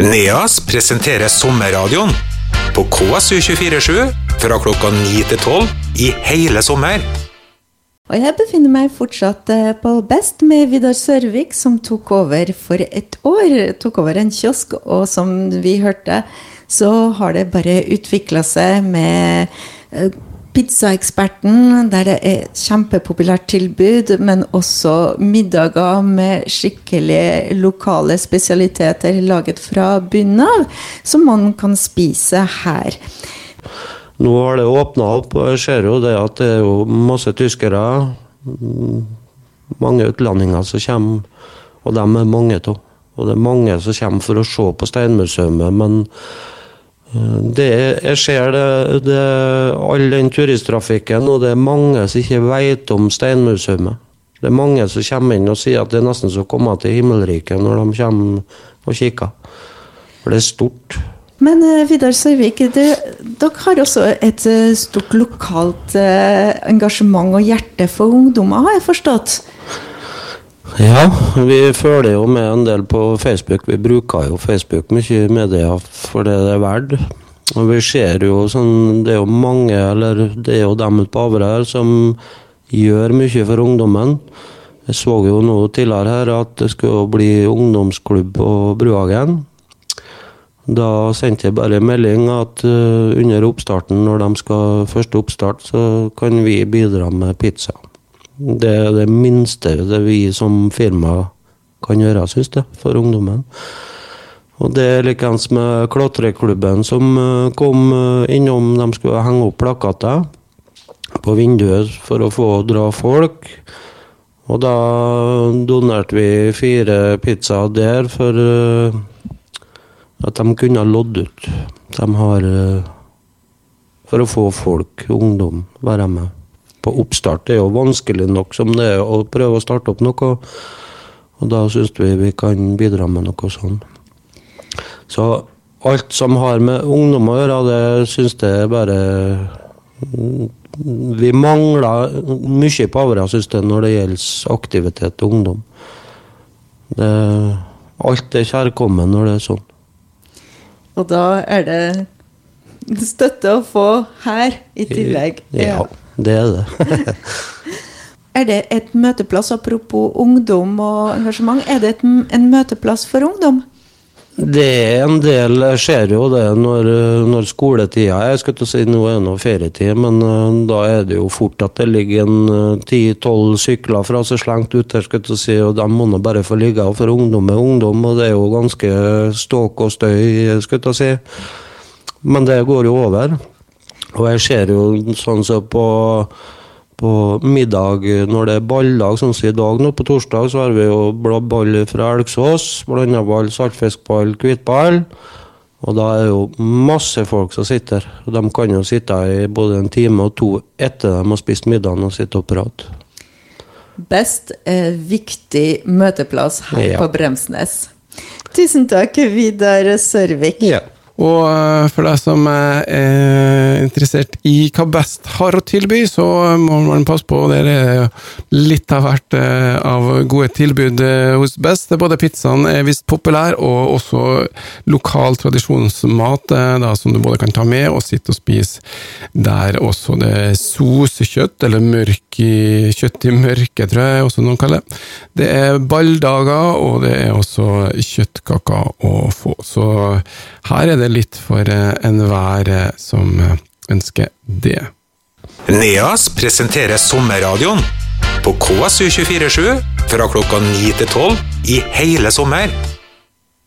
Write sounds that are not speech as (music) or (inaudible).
NEAS presenterer Sommerradioen på KSU247 fra klokka 9 til 12 i hele sommer. Og jeg befinner meg fortsatt eh, på Best med Vidar Sørvik, som tok over for et år. Tok over en kiosk, og som vi hørte, så har det bare utvikla seg med eh, Pizzaeksperten, der det er et kjempepopulært tilbud, men også middager med skikkelige lokale spesialiteter laget fra bunnen av, som man kan spise her. Nå har det åpna opp, og jeg ser jo det at det er jo masse tyskere. Mange utlendinger som kommer, og dem er mange av. Og det er mange som kommer for å se på Steinmuseet, men det, jeg ser det, det all den turisttrafikken, og det er mange som ikke vet om Steinmuseet. Det er mange som kommer inn og sier at det er nesten som å komme til himmelriket når de kommer og kikker. For det er stort. Men eh, Vidar Sørvik, det- dere har også et eh, stort lokalt eh, engasjement og hjerte for ungdommer, har jeg forstått? Ja, vi følger jo med en del på Facebook. Vi bruker jo Facebook mye i media for det det er verdt. Og vi ser jo sånn Det er jo mange, eller det er jo dem ute på Averøy her, som gjør mye for ungdommen. Jeg så jo nå tidligere her at det skulle bli ungdomsklubb på Bruhagen. Da sendte jeg bare melding at eh, under oppstarten, når de skal første oppstart, så kan vi bidra med pizza. Det er det minste det vi som firma kan gjøre, syns jeg, for ungdommen. Og det er likeens med klatreklubben som eh, kom eh, innom. De skulle henge opp plakater på vinduet for å få dra folk. Og da donerte vi fire pizzaer der for eh, at de kunne lodde ut. De har For å få folk, ungdom, være med på oppstart. Det er jo vanskelig nok som det er å prøve å starte opp noe. Og da syns vi vi kan bidra med noe sånn. Så alt som har med ungdom å gjøre, det syns jeg bare mm, Vi mangler mye på Averøy, syns jeg, når det gjelder aktivitet til ungdom. Det, alt er kjærkommen når det er sånn. Og da er det støtte å få her i tillegg. Ja, det er det. (laughs) Er det et møteplass, apropos ungdom og engasjement, er det et, en møteplass for ungdom? Det er en del, jeg ser jo det når, når skoletida. Jeg skal ikke si nå er det ferietid, men eh, da er det jo fort at det ligger en ti-tolv sykler fra seg slengt ut der, si, og de må nå bare få ligge. For ungdom er ungdom, og det er jo ganske ståk og støy, skal jeg si. Men det går jo over. Og jeg ser jo sånn som på på middag når det er balldag, sånn som i dag nå på torsdag, så har vi jo blå- ball fra Elgsås, blanda ball, saltfiskball, hvitball. Og da er det jo masse folk som sitter. Og de kan jo sitte i både en time og to etter de har spist middagen og sitte og prate. Best eh, viktig møteplass her Ja. på Bremsnes. Tusen takk, Vidar Sørvik. Og eh, for deg som er interessert i hva Best har å tilby, så må man passe på. Det er litt av hvert eh, av gode tilbud eh, hos Best. Både pizzaen er visst populær, og også lokal tradisjonsmat eh, da, som du både kan ta med og sitte og spise der også. Det er sosekjøtt, eller mørk i, kjøtt i mørke, tror jeg også noen kaller det. Det er balldager, og det er også kjøttkaker å få. Så her er det litt for eh, enhver eh, som eh, ønsker det. NEAS presenterer Sommerradioen på KSU247 fra klokka 9 til 12 i hele sommer.